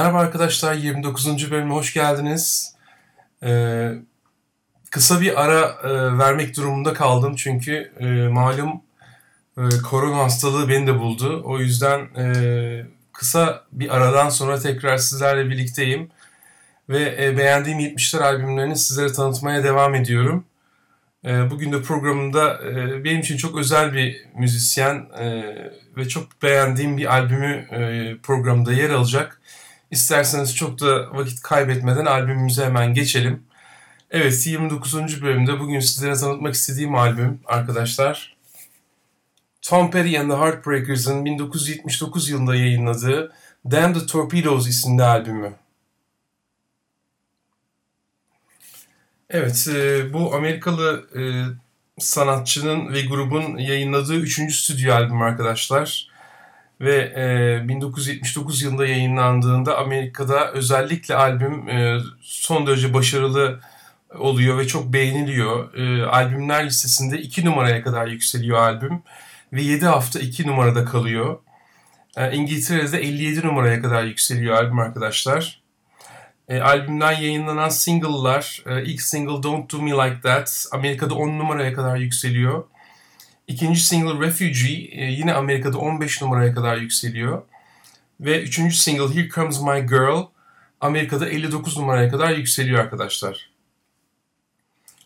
Merhaba arkadaşlar, 29. bölüme hoş geldiniz. Ee, kısa bir ara e, vermek durumunda kaldım çünkü e, malum e, korona hastalığı beni de buldu. O yüzden e, kısa bir aradan sonra tekrar sizlerle birlikteyim. Ve e, beğendiğim 70'ler albümlerini sizlere tanıtmaya devam ediyorum. E, bugün de programımda e, benim için çok özel bir müzisyen e, ve çok beğendiğim bir albümü e, programda yer alacak. İsterseniz çok da vakit kaybetmeden albümümüze hemen geçelim. Evet 29. bölümde bugün sizlere tanıtmak istediğim albüm arkadaşlar. Tom Petty and the Heartbreakers'ın 1979 yılında yayınladığı Damn the Torpedoes isimli albümü. Evet, e, bu Amerikalı e, sanatçının ve grubun yayınladığı üçüncü stüdyo albüm arkadaşlar. Ve e, 1979 yılında yayınlandığında Amerika'da özellikle albüm e, son derece başarılı oluyor ve çok beğeniliyor. E, albümler listesinde 2 numaraya kadar yükseliyor albüm ve 7 hafta 2 numarada kalıyor. E, İngiltere'de 57 numaraya kadar yükseliyor albüm arkadaşlar. E, albümden yayınlanan single'lar, e, ilk single Don't Do Me Like That Amerika'da 10 numaraya kadar yükseliyor. İkinci single Refugee e, yine Amerika'da 15 numaraya kadar yükseliyor. Ve üçüncü single Here Comes My Girl Amerika'da 59 numaraya kadar yükseliyor arkadaşlar.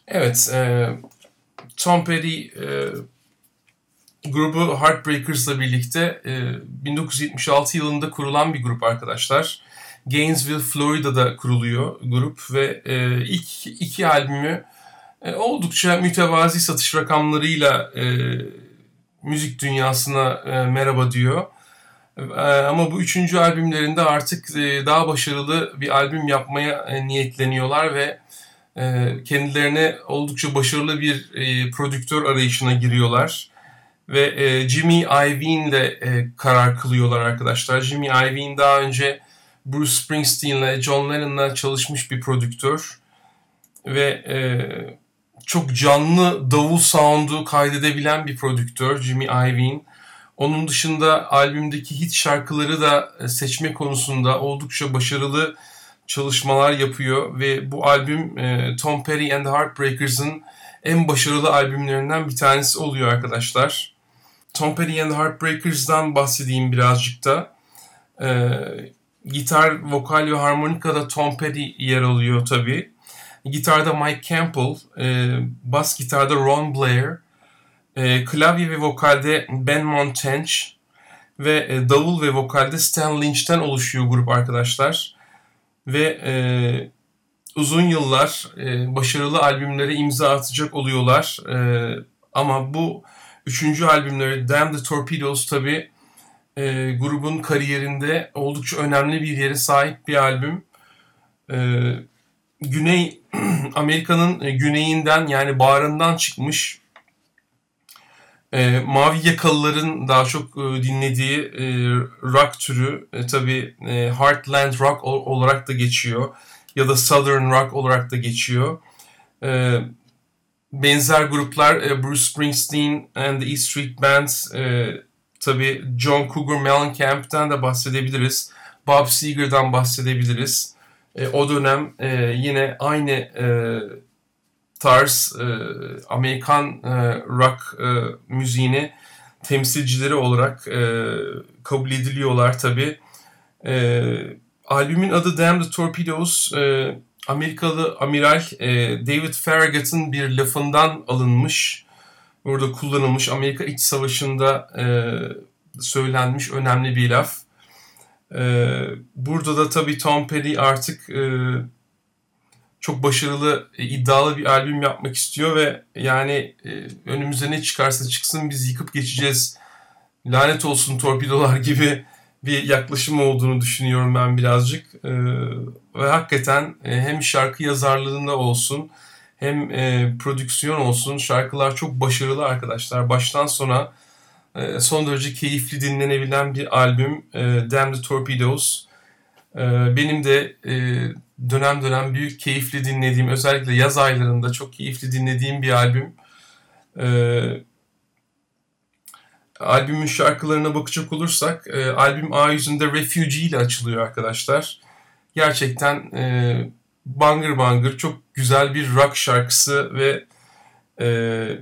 Evet, e, Tom Petty e, grubu Heartbreakers'la birlikte e, 1976 yılında kurulan bir grup arkadaşlar. Gainesville, Florida'da kuruluyor grup ve e, ilk iki albümü e, oldukça mütevazi satış rakamlarıyla e, müzik dünyasına e, merhaba diyor. E, ama bu üçüncü albümlerinde artık e, daha başarılı bir albüm yapmaya e, niyetleniyorlar ve e, kendilerine oldukça başarılı bir e, prodüktör arayışına giriyorlar. Ve e, Jimmy Iovine ile e, karar kılıyorlar arkadaşlar. Jimmy Iovine daha önce Bruce Springsteen ile John Lennon'la çalışmış bir prodüktör. Ve e, çok canlı davul sound'u kaydedebilen bir prodüktör Jimmy Iovine. Onun dışında albümdeki hit şarkıları da e, seçme konusunda oldukça başarılı çalışmalar yapıyor ve bu albüm e, Tom Petty and the Heartbreakers'ın en başarılı albümlerinden bir tanesi oluyor arkadaşlar. Tom Petty and the Heartbreakers'dan bahsedeyim birazcık da. E, gitar, vokal ve harmonikada Tom Petty yer alıyor tabii. Gitarda Mike Campbell, e, bas gitarda Ron Blair, e, klavye ve vokalde Ben Montench ve e, davul ve vokalde Stan Lynch'ten oluşuyor grup arkadaşlar. Ve e, uzun yıllar e, başarılı albümlere imza atacak oluyorlar. E, ama bu üçüncü albümleri Damn the Torpedoes tabi e, grubun kariyerinde oldukça önemli bir yere sahip bir albüm. E, Güney Amerika'nın e, güneyinden yani bağrından çıkmış e, mavi yakalıların daha çok e, dinlediği e, rock türü e, tabi e, Heartland Rock olarak da geçiyor ya da Southern Rock olarak da geçiyor. E, benzer gruplar e, Bruce Springsteen and the E Street Band e, tabi John Cougar Mellencamp'ten de bahsedebiliriz. Bob Seger'dan bahsedebiliriz. E, o dönem e, yine aynı e, tarz e, Amerikan e, rock e, müziğini temsilcileri olarak e, kabul ediliyorlar tabi. E, albümün adı Damn the Torpedoes e, Amerikalı amiral e, David Farragut'ın bir lafından alınmış. Burada kullanılmış Amerika İç Savaşı'nda e, söylenmiş önemli bir laf. Ee, burada da tabii Tom Petty artık e, çok başarılı, e, iddialı bir albüm yapmak istiyor ve yani e, önümüze ne çıkarsa çıksın biz yıkıp geçeceğiz. Lanet olsun torpidolar gibi bir yaklaşım olduğunu düşünüyorum ben birazcık. E, ve hakikaten e, hem şarkı yazarlığında olsun hem e, prodüksiyon olsun şarkılar çok başarılı arkadaşlar. Baştan sona e, son derece keyifli dinlenebilen bir albüm e, Damn the Torpedoes. E, benim de dönem dönem büyük keyifli dinlediğim, özellikle yaz aylarında çok keyifli dinlediğim bir albüm. Albümün şarkılarına bakacak olursak, albüm A yüzünde Refugee ile açılıyor arkadaşlar. gerçekten e, bangır bangır çok güzel bir rock şarkısı ve e,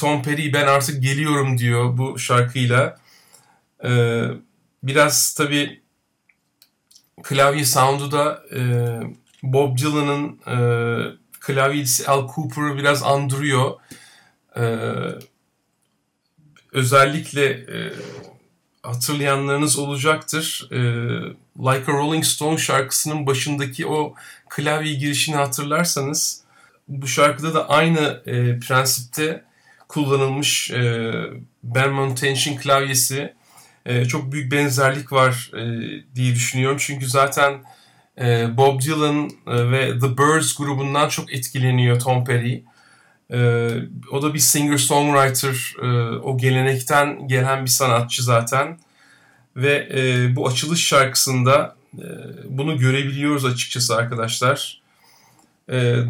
Tom Petty ben artık geliyorum diyor bu şarkıyla. E, biraz tabi klavye sound'u da e, Bob Dylan'ın e, klavyecisi Al Cooper'ı biraz andırıyor. E, özellikle e, hatırlayanlarınız olacaktır. E, like a Rolling Stone şarkısının başındaki o klavye girişini hatırlarsanız bu şarkıda da aynı e, prensipte kullanılmış e, Benmont Tension klavyesi e, çok büyük benzerlik var e, diye düşünüyorum. Çünkü zaten e, Bob Dylan ve The Birds grubundan çok etkileniyor Tom Petty. E, o da bir singer-songwriter, o gelenekten gelen bir sanatçı zaten. Ve bu açılış şarkısında bunu görebiliyoruz açıkçası arkadaşlar.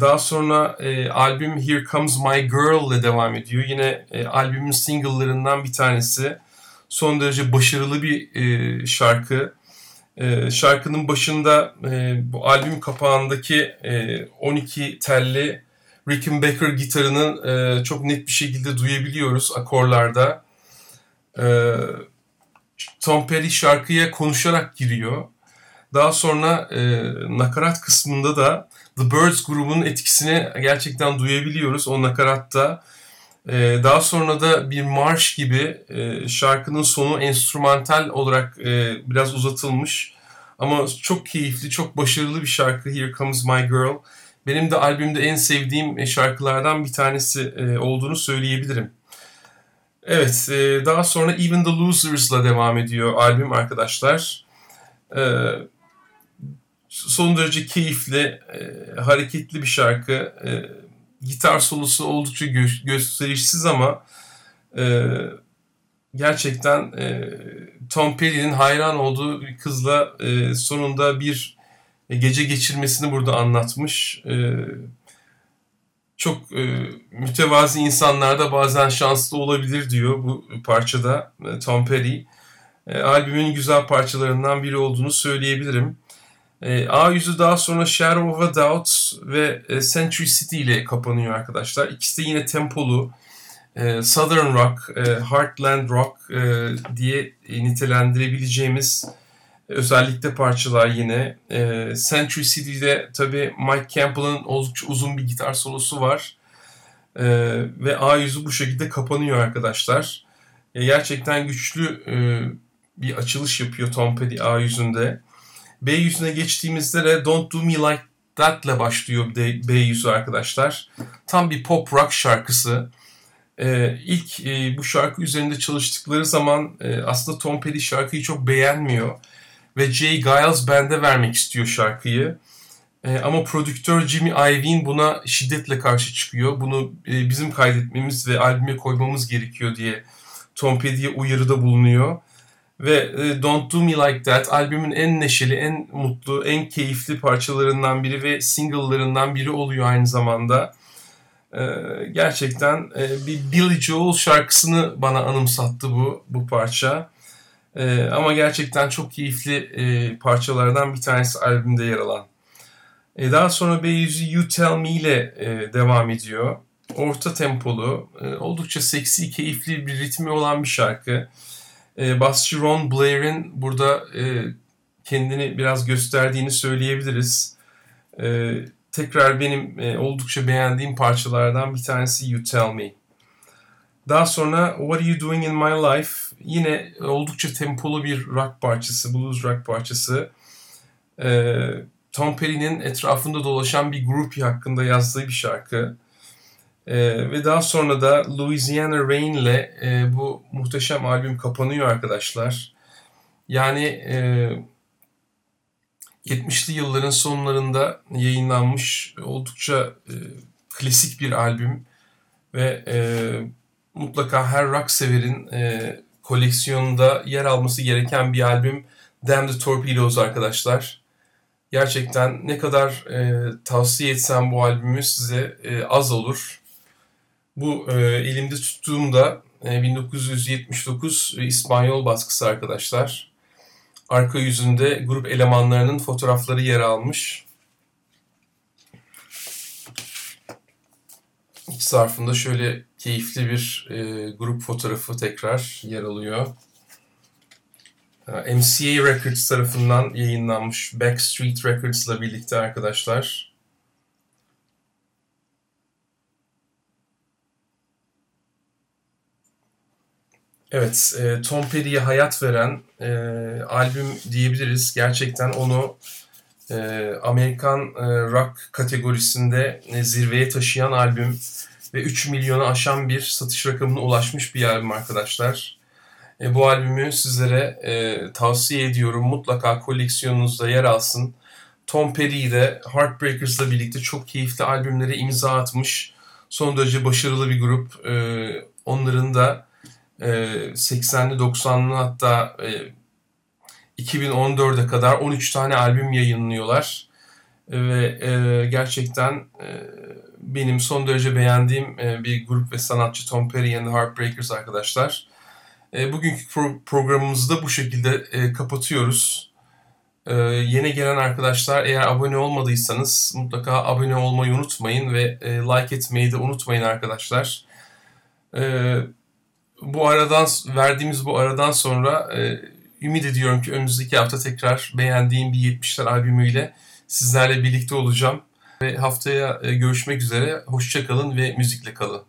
Daha sonra albüm Here Comes My Girl ile devam ediyor. Yine albümün single'larından bir tanesi. Son derece başarılı bir e, şarkı. E, şarkının başında e, bu albüm kapağındaki e, 12 telli Rickenbacker gitarını e, çok net bir şekilde duyabiliyoruz akorlarda. E, Tom Petty şarkıya konuşarak giriyor. Daha sonra e, nakarat kısmında da The Birds grubunun etkisini gerçekten duyabiliyoruz o nakaratta. E, daha sonra da bir marş gibi e, şarkının sonu enstrümantal olarak e, biraz uzatılmış. Ama çok keyifli, çok başarılı bir şarkı Here Comes My Girl. Benim de albümde en sevdiğim şarkılardan bir tanesi e, olduğunu söyleyebilirim. Evet, e, daha sonra Even the Losers'la devam ediyor albüm arkadaşlar. E, son derece keyifli, e, hareketli bir şarkı. E, gitar solosu oldukça gö- gösterişsiz ama e, gerçekten e, Tom Petty'nin hayran olduğu bir kızla e, sonunda bir gece geçirmesini burada anlatmış. E, çok e, mütevazi insanlar da bazen şanslı olabilir diyor bu parçada e, Tom Petty. E, albümün güzel parçalarından biri olduğunu söyleyebilirim. E, A yüzü daha sonra Shadow of a Doubt ve e, Century City ile kapanıyor arkadaşlar. İkisi de yine tempolu. E, Southern Rock, Heartland Rock diye nitelendirebileceğimiz özellikle parçalar yine. Century City'de tabii Mike Campbell'ın oldukça uzun bir gitar solosu var. Ve A yüzü bu şekilde kapanıyor arkadaşlar. Gerçekten güçlü bir açılış yapıyor Tom Petty A yüzünde. B yüzüne geçtiğimizde de Don't Do Me Like That ile başlıyor B yüzü arkadaşlar. Tam bir pop rock şarkısı. Ee, ilk e, bu şarkı üzerinde çalıştıkları zaman e, aslında Tom Petty şarkıyı çok beğenmiyor. Ve Jay Giles bende vermek istiyor şarkıyı. E, ama prodüktör Jimmy Iovine buna şiddetle karşı çıkıyor. Bunu e, bizim kaydetmemiz ve albüme koymamız gerekiyor diye Tom Petty'ye uyarıda bulunuyor. Ve e, Don't Do Me Like That albümün en neşeli, en mutlu, en keyifli parçalarından biri ve single'larından biri oluyor aynı zamanda. E, gerçekten e, bir Billy Joel şarkısını bana anımsattı bu bu parça. Ama gerçekten çok keyifli parçalardan bir tanesi albümde yer alan. Daha sonra B100 You Tell Me ile devam ediyor. Orta tempolu, oldukça seksi, keyifli bir ritmi olan bir şarkı e, basçı Ron Blair'in burada e, kendini biraz gösterdiğini söyleyebiliriz. E, tekrar benim e, oldukça beğendiğim parçalardan bir tanesi You Tell Me. Daha sonra What Are You Doing In My Life yine oldukça tempolu bir rock parçası, blues rock parçası. E, Tom Petty'nin etrafında dolaşan bir grup hakkında yazdığı bir şarkı. Ee, ve daha sonra da Louisiana Rain ile e, bu muhteşem albüm kapanıyor arkadaşlar. Yani e, 70'li yılların sonlarında yayınlanmış oldukça e, klasik bir albüm ve e, mutlaka her rock severin e, koleksiyonunda yer alması gereken bir albüm Damn the Torpedoes arkadaşlar. Gerçekten ne kadar e, tavsiye etsem bu albümü size e, az olur. Bu e, elimde tuttuğumda e, 1979 İspanyol baskısı arkadaşlar. arka yüzünde grup elemanlarının fotoğrafları yer almış. İç zarfında şöyle keyifli bir e, grup fotoğrafı tekrar yer alıyor. E, MCA Records tarafından yayınlanmış Backstreet Records'la birlikte arkadaşlar. Evet, e, Tom Petty'ye hayat veren e, albüm diyebiliriz. Gerçekten onu e, Amerikan e, rock kategorisinde e, zirveye taşıyan albüm ve 3 milyonu aşan bir satış rakamına ulaşmış bir albüm arkadaşlar. E, bu albümü sizlere e, tavsiye ediyorum. Mutlaka koleksiyonunuzda yer alsın. Tom Petty de Heartbreakers'la birlikte çok keyifli albümlere imza atmış. Son derece başarılı bir grup. E, onların da 80'li 90'lı hatta e, 2014'e kadar 13 tane albüm yayınlıyorlar. Ve e, gerçekten e, benim son derece beğendiğim e, bir grup ve sanatçı Tom Petty and the Heartbreakers arkadaşlar. Bugünkü pro- programımızı da bu şekilde kapatıyoruz. Yeni gelen arkadaşlar eğer abone olmadıysanız mutlaka abone olmayı unutmayın ve like etmeyi de unutmayın arkadaşlar. E, bu aradan verdiğimiz bu aradan sonra e, ümit ediyorum ki önümüzdeki hafta tekrar beğendiğim bir 70'ler albümüyle sizlerle birlikte olacağım. Ve haftaya e, görüşmek üzere. Hoşçakalın ve müzikle kalın.